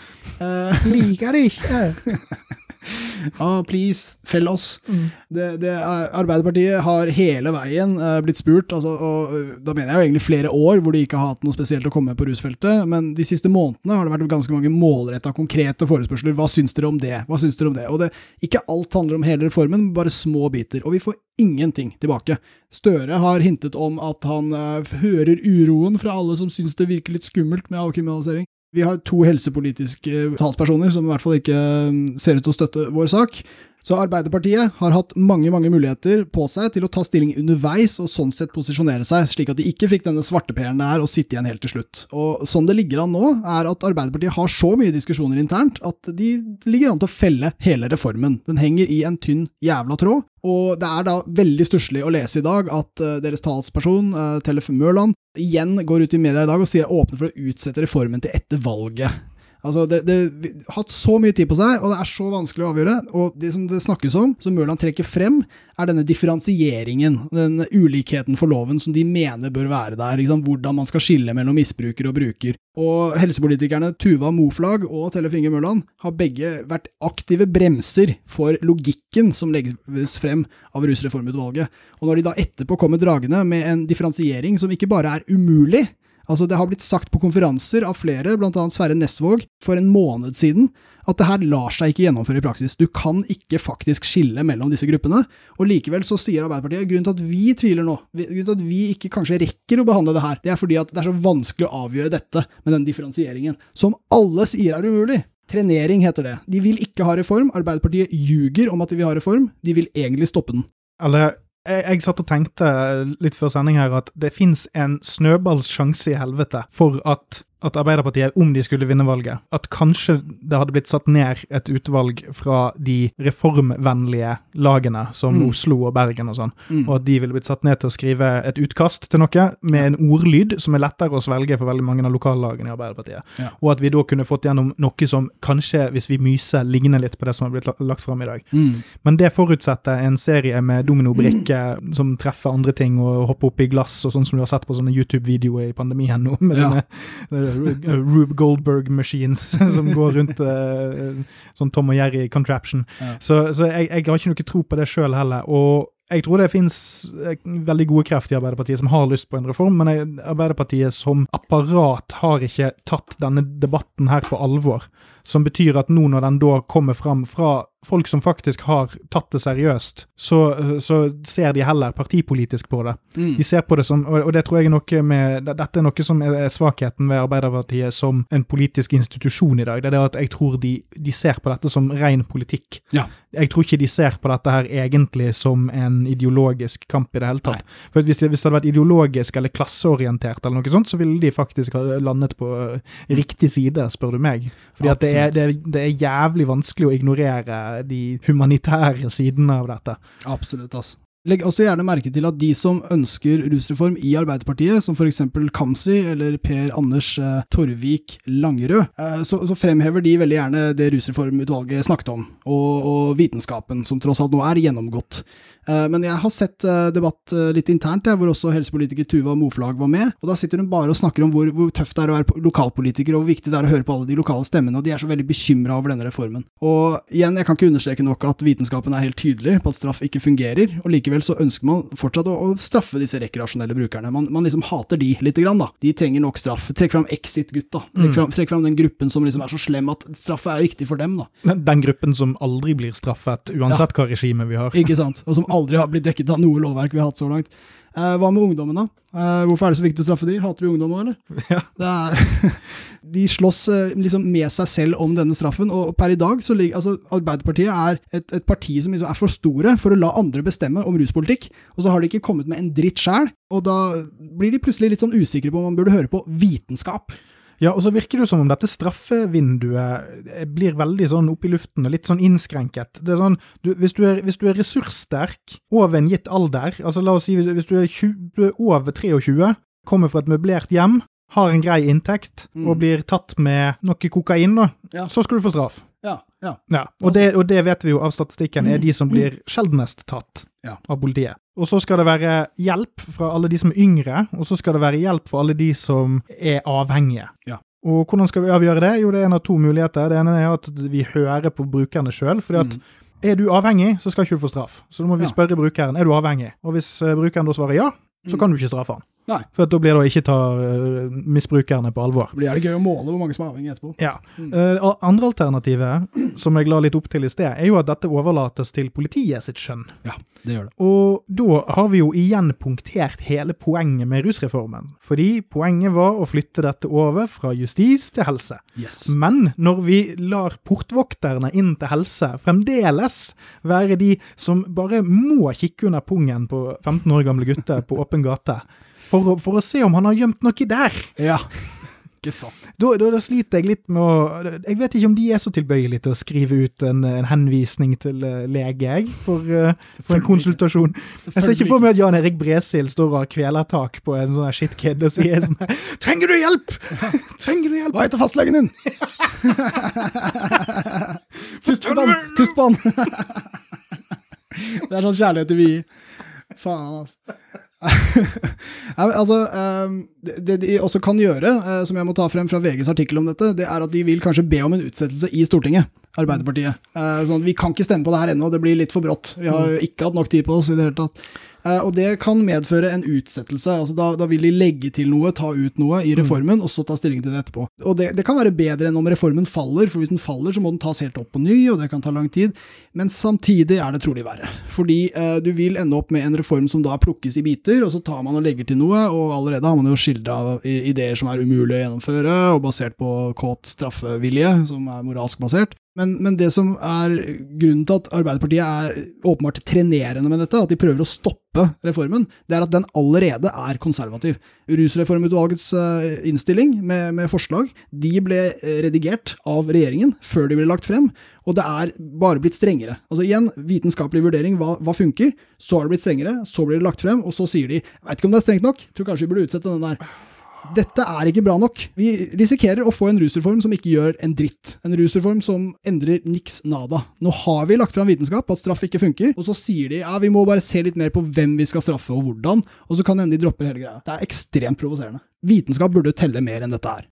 Liker det ikke!
ah, please, fell oss. Mm. Det, det, Arbeiderpartiet har hele veien eh, blitt spurt, altså, og uh, da mener jeg jo egentlig flere år hvor de ikke har hatt noe spesielt å komme med på rusfeltet, men de siste månedene har det vært ganske mange målretta, konkrete forespørsler. Hva syns dere om det? Hva syns dere om det? Og det, ikke alt handler om hele reformen, bare små biter. Og vi får ingenting tilbake. Støre har hintet om at han eh, hører uroen fra alle som syns det virker litt skummelt med avkriminalisering. Vi har to helsepolitiske talspersoner som i hvert fall ikke mm, ser ut til å støtte vår sak. Så Arbeiderpartiet har hatt mange mange muligheter på seg til å ta stilling underveis og sånn sett posisjonere seg, slik at de ikke fikk denne svarteperen der og sitte igjen helt til slutt. Og Sånn det ligger an nå, er at Arbeiderpartiet har så mye diskusjoner internt at de ligger an til å felle hele reformen. Den henger i en tynn jævla tråd, og det er da veldig stusslig å lese i dag at uh, deres talsperson, uh, Tellef Mørland, igjen går ut i media i dag og sier åpne for å utsette reformen til etter valget. Altså, det, det, har hatt så mye tid på seg, og det er så vanskelig å avgjøre. Og det som det snakkes om, som Mørland trekker frem, er denne differensieringen, den ulikheten for loven som de mener bør være der. Hvordan man skal skille mellom misbruker og bruker. Og helsepolitikerne Tuva Moflag og Tellef Inge Mørland har begge vært aktive bremser for logikken som legges frem av Rusreformutvalget. Og når de da etterpå kommer dragende med en differensiering som ikke bare er umulig, Altså, det har blitt sagt på konferanser av flere, bl.a. Sverre Nesvåg, for en måned siden, at det her lar seg ikke gjennomføre i praksis. Du kan ikke faktisk skille mellom disse gruppene. Og likevel så sier Arbeiderpartiet grunnen til at vi tviler nå, grunnen til at vi ikke kanskje rekker å behandle det her, det er fordi at det er så vanskelig å avgjøre dette med den differensieringen, som alle sier er umulig. Trenering heter det. De vil ikke ha reform. Arbeiderpartiet ljuger om at de vil ha reform. De vil egentlig stoppe den.
Eller jeg, jeg, satt og tenkte litt før sending her at det fins en snøballsjanse i helvete for at at Arbeiderpartiet, om de skulle vinne valget, at kanskje det hadde blitt satt ned et utvalg fra de reformvennlige lagene, som mm. Oslo og Bergen og sånn, mm. og at de ville blitt satt ned til å skrive et utkast til noe med en ordlyd som er lettere å svelge for veldig mange av lokallagene i Arbeiderpartiet. Ja. Og at vi da kunne fått gjennom noe som kanskje, hvis vi myser, ligner litt på det som har blitt lagt fram i dag. Mm. Men det forutsetter en serie med dominobrikker som treffer andre ting og hopper opp i glass, og sånn som du har sett på sånne YouTube-videoer i pandemien nå. med ja. sånne Rube Goldberg Machines som går rundt uh, sånn Tom og Jerry contraption. Ja. Så, så jeg, jeg, har ikke noe tro på det sjøl heller. Og jeg tror det finnes eh, veldig gode krefter i Arbeiderpartiet som har lyst på en reform, men Arbeiderpartiet som apparat har ikke tatt denne debatten her på alvor. Som betyr at nå når den da kommer fram fra folk som faktisk har tatt det seriøst, så, så ser de heller partipolitisk på det. Mm. De ser på det som, og det tror jeg er noe med, Dette er noe som er svakheten ved Arbeiderpartiet som en politisk institusjon i dag. Det er det at jeg tror de, de ser på dette som ren politikk. Ja. Jeg tror ikke de ser på dette her egentlig som en ideologisk kamp i det hele tatt. Nei. For hvis det, hvis det, hadde vært ideologisk eller klasseorientert, eller noe sånt, så ville de faktisk ha landet på riktig side, spør du meg. Fordi det er, det, det er jævlig vanskelig å ignorere de humanitære sidene av dette.
Absolutt, altså. Legg også gjerne merke til at de som ønsker rusreform i Arbeiderpartiet, som f.eks. Kamzy eller Per Anders eh, Torvik Langerød, eh, så, så, fremhever de veldig gjerne det rusreformutvalget snakket om, og, og, vitenskapen, som tross alt nå er gjennomgått. Eh, men jeg har sett eh, debatt eh, litt internt, hvor også helsepolitiker Tuva Moflag var med. og Da sitter hun bare og snakker om hvor, hvor, tøft det er å være lokalpolitiker, og hvor viktig det er å høre på alle de lokale stemmene, og de er så veldig bekymra over denne reformen. Og igjen, jeg kan ikke understreke nok at vitenskapen er helt tydelig på at straff ikke fungerer, og likevel allikevel så ønsker man fortsatt å, å straffe disse rekreasjonelle brukerne. Man, man, liksom hater de lite grann, da. De trenger nok straff. Trekk fram Exit-gutta. Trekk, mm. trekk, fram den gruppen som liksom er så slem at straff er riktig for dem, da.
Den gruppen som aldri blir straffet, uansett ja. hva regime vi har.
Ikke sant. Og som aldri har blitt dekket av noe lovverk vi har hatt så langt. Eh, hva med ungdommen, da? Eh, hvorfor er det så viktig å straffe de? Hater du ungdom òg, eller? Ja. Er, de slåss eh, liksom med seg selv om denne straffen, og per i dag så ligger altså Arbeiderpartiet er et, et parti som liksom er for store for å la andre bestemme om ruspolitikk, og så har de ikke kommet med en dritt sjæl, og da blir de plutselig litt sånn usikre på om man burde høre på vitenskap.
Ja, og så virker det som om dette straffevinduet eh, blir veldig sånn opp i luften og litt sånn innskrenket. Det er sånn, du, hvis, du er, hvis, du er, ressurssterk over en gitt alder, altså la oss si hvis, hvis du, er 20, du, er over 23, kommer fra et møblert hjem, har en grei inntekt mm. og blir tatt med noe kokain, da, ja. så skal du få straff.
Ja, ja.
ja og, det, og, det, vet vi jo av statistikken er de som blir sjeldnest tatt ja. av politiet. Og så skal det være hjelp fra alle de som er yngre, og så skal det være hjelp for alle de som er avhengige. Ja. Og hvordan skal vi avgjøre det? Jo, det er en av to muligheter. Det ene er at vi hører på brukerne sjøl. fordi at mm. er du avhengig, så skal ikke du få straff. Så da må vi spørre brukeren er du avhengig. Og hvis eh, brukeren da svarer ja, så mm. kan du ikke straffe han. Nei. For da blir det å ikke ta uh, misbrukerne på alvor.
Det blir det gøy å måle hvor mange som er avhengig etterpå.
Ja. Mm. Uh, andre alternativet, som jeg la litt opp til i sted, er jo at dette overlates til politiet sitt skjønn.
Ja, det gjør det.
Og da har vi jo igjen punktert hele poenget med rusreformen. Fordi poenget var å flytte dette over fra justis til helse.
Yes.
Men når vi lar portvokterne inn til helse fremdeles være de som bare må kikke under pungen på 15 år gamle gutter på åpen gate, for, for, å se om han har gjemt noe der.
Ja, ikke sant.
Da, da, da, sliter jeg litt med å Jeg vet ikke om de er så tilbøyelige til å skrive ut en, en henvisning til uh, lege, jeg, for, uh, for en konsultasjon. Jeg ser ikke for meg at Jan Erik Bresil står og har kvelertak på en sånn shitkid og sier sånn Trenger du hjelp?! Trenger du hjelp?
Hva heter fastlegen din? På han! Det er sånn kjærlighet vi gir. Faen, altså. altså, ehm, det de også kan gjøre, eh, som jeg må ta frem fra VGs artikkel om dette, det er at de vil kanskje be om en utsettelse i Stortinget, Arbeiderpartiet. Sånn sånn, vi kan ikke stemme på det her ennå, det blir litt for brått. Vi har jo ikke hatt nok tid på oss i det hele tatt. Eh, og det kan medføre en utsettelse. altså da, da, vil de legge til noe, ta ut noe i mm. reformen, mm. og så ta stilling til det etterpå. Og det, det, kan være bedre enn om reformen faller, for hvis den faller, så må den tas helt opp på ny, og det kan ta lang tid. Men samtidig er det trolig verre. Fordi eh, du vil ende opp med en reform som da plukkes i biter, og så tar man og legger til noe, og allerede har man jo skildra ideer som er umulig å gjennomføre, og basert på kåt straffevilje, som er moralsk basert. Men, men, det som er grunnen til at Arbeiderpartiet er åpenbart trenerende med dette, at de prøver å stoppe reformen, det er at den allerede er konservativ. Rusreformutvalgets eh, innstilling med, med forslag de ble eh, redigert av regjeringen før de ble lagt frem, og det er bare blitt strengere. Altså igjen, vitenskapelig vurdering, hva, hva funker? Så har det blitt strengere, så blir det lagt frem, og så sier de veit ikke om det er strengt nok, tror kanskje vi burde utsette den der. Dette er ikke bra nok. Vi risikerer å få en rusreform som ikke gjør en dritt. En rusreform som endrer niks nada. Nå har vi lagt fram vitenskap at straff ikke funker, og så sier de ja, vi må bare se litt mer på hvem vi skal straffe og hvordan, og så kan hende de dropper hele greia. Det er ekstremt provoserende. Vitenskap burde telle mer enn dette her.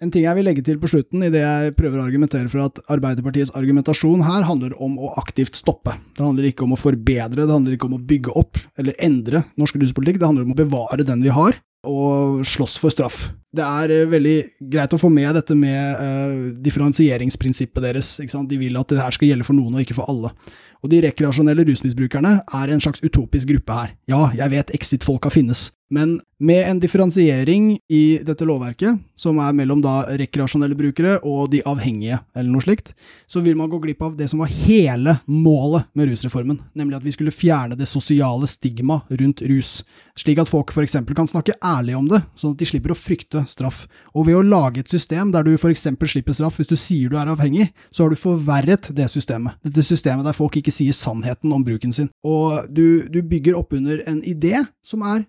En ting jeg vil legge til på slutten, idet jeg prøver å argumentere for at Arbeiderpartiets argumentasjon her handler om å aktivt stoppe. Det handler ikke om å forbedre, det handler ikke om å bygge opp eller endre norsk ruspolitikk, det handler om å bevare den vi har, og slåss for straff. Det er uh, veldig greit å få med dette med uh, differensieringsprinsippet deres. De vil at det her skal gjelde for noen og ikke for alle. Og de rekreasjonelle rusmisbrukerne er en slags utopisk gruppe her. Ja, jeg vet exit-folka finnes, men med en differensiering i dette lovverket, som er mellom da rekreasjonelle brukere og de avhengige, eller noe slikt, så vil man gå glipp av det som var hele målet med rusreformen, nemlig at vi skulle fjerne det sosiale stigma rundt rus, slik at folk f.eks. kan snakke ærlig om det, sånn at de slipper å frykte straff. Og ved å lage et system der du f.eks. slipper straff hvis du sier du er avhengig, så har du forverret det systemet. Dette systemet der folk ikke sier sannheten om bruken sin. Og du, du bygger opp under en idé som er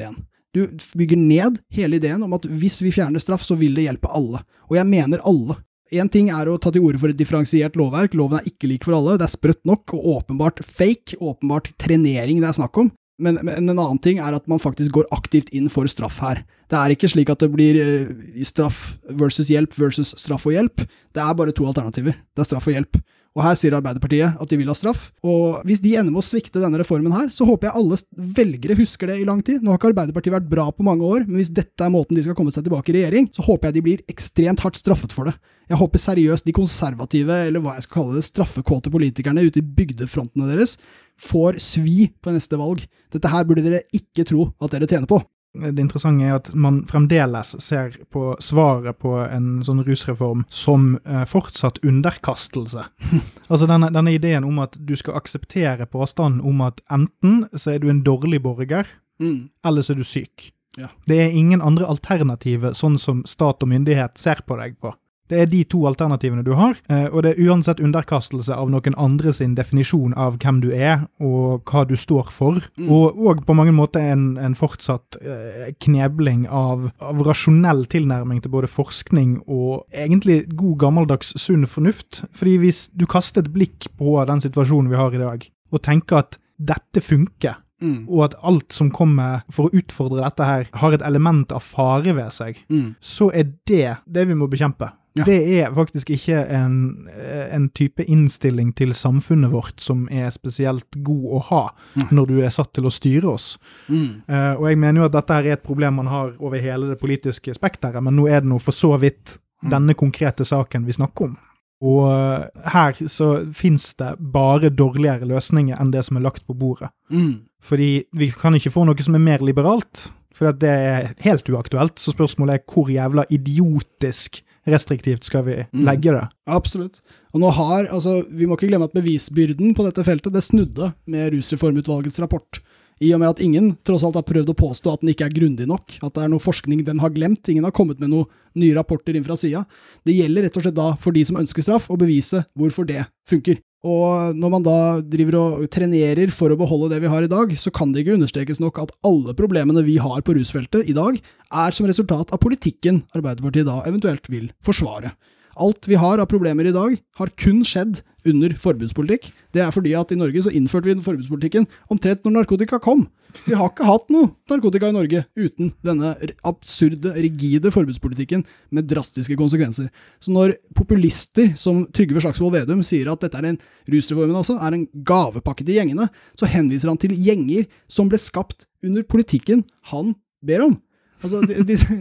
straffeideen. Du bygger ned hele ideen om at hvis vi fjerner straff, så vil det hjelpe alle. Og jeg mener alle. Én ting er å ta til orde for et differensiert lovverk, loven er ikke lik for alle, det er sprøtt nok og åpenbart fake, åpenbart trenering det er snakk om, men, men, en annen ting er at man faktisk går aktivt inn for straff her. Det er ikke slik at det blir uh, straff versus hjelp versus straff og hjelp, det er bare to alternativer, det er straff og hjelp. Og her sier Arbeiderpartiet at de vil ha straff. Og hvis de ender med å svikte denne reformen her, så håper jeg alle velgere husker det i lang tid. Nå har ikke Arbeiderpartiet vært bra på mange år, men hvis dette er måten de skal komme seg tilbake i regjering, så håper jeg de blir ekstremt hardt straffet for det. Jeg håper seriøst de konservative, eller hva jeg skal kalle det, straffekåte politikerne ute i bygdefrontene deres får svi på neste valg. Dette her burde dere ikke tro at dere tjener på.
Det interessante er at man fremdeles ser på svaret på en sånn rusreform som eh, fortsatt underkastelse. altså denne, denne, ideen om at du skal akseptere påstanden om at enten så er du en dårlig borger, mm. eller så er du syk. Ja. Det er ingen andre alternativer sånn som stat og myndighet ser på deg på. Det er de to alternativene du har, eh, og det er uansett underkastelse av noen andre sin definisjon av hvem du er, og hva du står for, mm. og, og, på mange måter en, en fortsatt eh, knebling av, av, rasjonell tilnærming til både forskning og egentlig god gammeldags sunn fornuft. Fordi hvis du kaster et blikk på den situasjonen vi har i dag, og tenker at dette funker, Mm. og at alt som kommer for å utfordre dette her, har et element av fare ved seg, mm. så er det det vi må bekjempe. Ja. Det er faktisk ikke en, en, type innstilling til samfunnet vårt som er spesielt god å ha mm. når du er satt til å styre oss. Mm. Uh, og jeg mener jo at dette her er et problem man har over hele det politiske spekteret, men nå er det nå for så vidt mm. denne konkrete saken vi snakker om. Og uh, her så fins det bare dårligere løsninger enn det som er lagt på bordet. Mm. Fordi vi kan ikke få noe som er mer liberalt, for det er helt uaktuelt. Så spørsmålet er hvor jævla idiotisk restriktivt skal vi mm. legge det.
Absolutt. Og nå har, altså, Vi må ikke glemme at bevisbyrden på dette feltet det snudde med Rusreformutvalgets rapport. I og med at ingen tross alt har prøvd å påstå at den ikke er grundig nok, at det er noe forskning den har glemt. Ingen har kommet med noen nye rapporter inn fra sida. Det gjelder rett og slett da for de som ønsker straff, å bevise hvorfor det funker. Og når man da driver og trenerer for å beholde det vi har i dag, så kan det ikke understrekes nok at alle problemene vi har på rusfeltet i dag, er som resultat av politikken Arbeiderpartiet da eventuelt vil forsvare. Alt vi har av problemer i dag, har kun skjedd under forbudspolitikk. Det er fordi at i Norge så innførte vi forbudspolitikken omtrent når narkotika kom. Vi har ikke hatt noe narkotika i Norge uten denne absurde, rigide forbudspolitikken med drastiske konsekvenser. Så når populister som Trygve Slagsvold Vedum sier at dette er en rusreformen altså, er en gavepakke til gjengene, så henviser han til gjenger som ble skapt under politikken han ber om. Altså,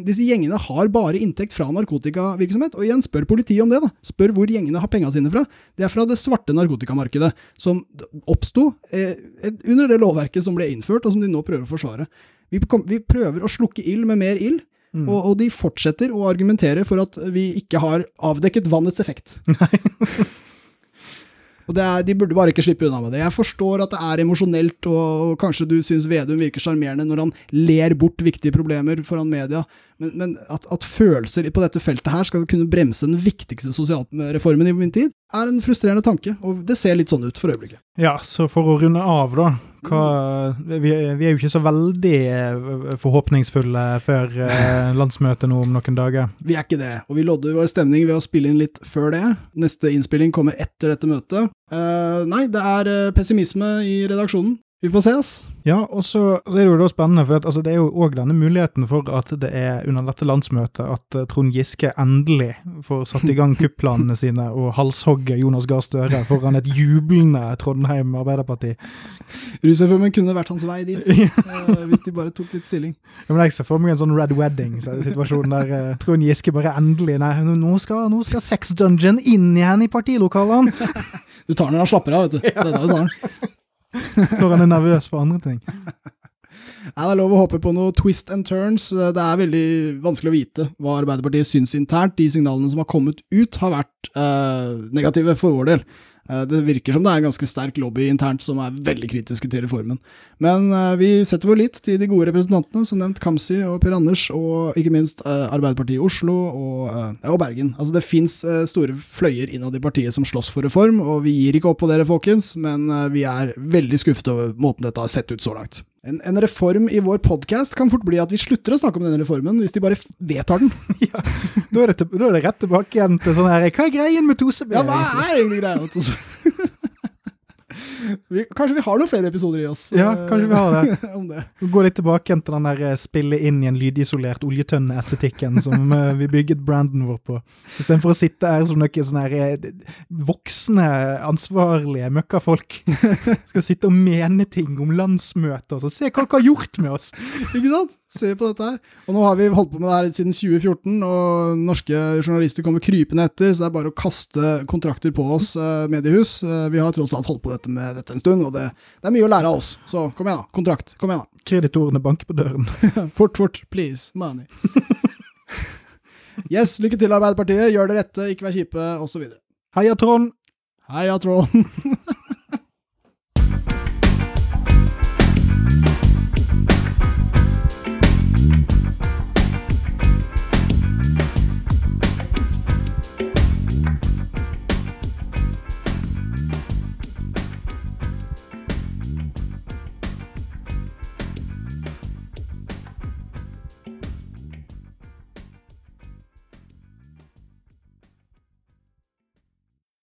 disse gjengene har bare inntekt fra narkotikavirksomhet. Og igjen, spør politiet om det. da. Spør hvor gjengene har penga sine fra. Det er fra det svarte narkotikamarkedet, som oppsto eh, under det lovverket som ble innført, og som de nå prøver å forsvare. Vi, kom, vi prøver å slukke ild med mer ild. Mm. Og, og, de fortsetter å argumentere for at vi ikke har avdekket vannets effekt. Nei. Og er, De burde bare ikke slippe unna med det. Jeg forstår at det er emosjonelt, og, og kanskje du syns Vedum virker sjarmerende når han ler bort viktige problemer foran media, men, men at, at, følelser på dette feltet her skal kunne bremse den viktigste sosialreformen i min tid, er en frustrerende tanke, og det ser litt sånn ut for øyeblikket.
Ja, så for å runde av, da. Hva, vi, vi, er jo ikke så veldig eh, forhåpningsfulle før eh, landsmøtet nå om noen dager.
Vi er ikke det, og vi lodder vår stemning ved å spille inn litt før det. Neste innspilling kommer etter dette møtet. Uh, nei, det er pessimisme i redaksjonen. Vi får se, ass.
Ja, og så er det jo da spennende, for at, altså, det er jo òg denne muligheten for at det er under dette landsmøtet at uh, Trond Giske endelig får satt i gang kupplanene sine og halshogge Jonas Gahr Støre foran et jublende Trondheim Arbeiderparti.
Rusreformen kunne vært hans vei dit, uh, hvis de bare tok litt stilling.
Ja, men Jeg ser for meg en sånn Red Wedding-situasjon der uh, Trond Giske bare endelig Nei, nå skal, nå skal Sex Dungeon inn igjen i partilokalene!
du tar den når han slapper av, vet du. Ja. Det er da du tar den.
Når han er nervøs for andre ting.
Ja, det er lov å håpe på noe twist and turns. Det er veldig vanskelig å vite hva Arbeiderpartiet syns internt. De signalene som har kommet ut, har vært eh, negative for vår del. Eh, det virker som det er en ganske sterk lobby internt som er veldig kritiske til reformen. Men eh, vi setter vår lit til de gode representantene, som nevnt Kamzy og Per Anders, og ikke minst eh, Arbeiderpartiet i Oslo og, og Bergen. Altså Det fins store fløyer innad i partiet som slåss for reform, og vi gir ikke opp på dere, folkens, men vi er veldig skuffet over måten dette har sett ut så langt. En, en, reform i vår podkast kan fort bli at vi slutter å snakke om denne reformen, hvis de bare vedtar den.
ja, da er, det, da er, det, rett tilbake igjen til sånn her Hva er greien med tosebevegelsen?
Ja, hva er egentlig greia med tosebevegelsen? Vi, kanskje vi har noen flere episoder i oss.
Ja, kanskje vi har det. om det. Gå litt tilbake til den der eh, spille inn i en lydisolert oljetønne-estetikken som uh, vi bygget branden vår på. Istedenfor å sitte her som noen sånne her, voksne, ansvarlige møkkafolk. Skal sitte og mene ting om landsmøter og se hva dere har gjort med oss.
Ikke sant? Se på dette her. Og nå har vi holdt på med det her siden 2014, og norske journalister kommer krypende etter, så det er bare å kaste kontrakter på oss, mediehus. Vi har tross alt holdt på dette med dette en stund, og det, det er mye å lære av oss. Så kom igjen, da. Kontrakt. Kom igjen, da.
Kreditorene banker på døren.
fort, fort. Please. Money. yes, lykke til, Arbeiderpartiet. Gjør det rette, ikke vær kjipe, osv.
Heia Trond!
Heia Trond!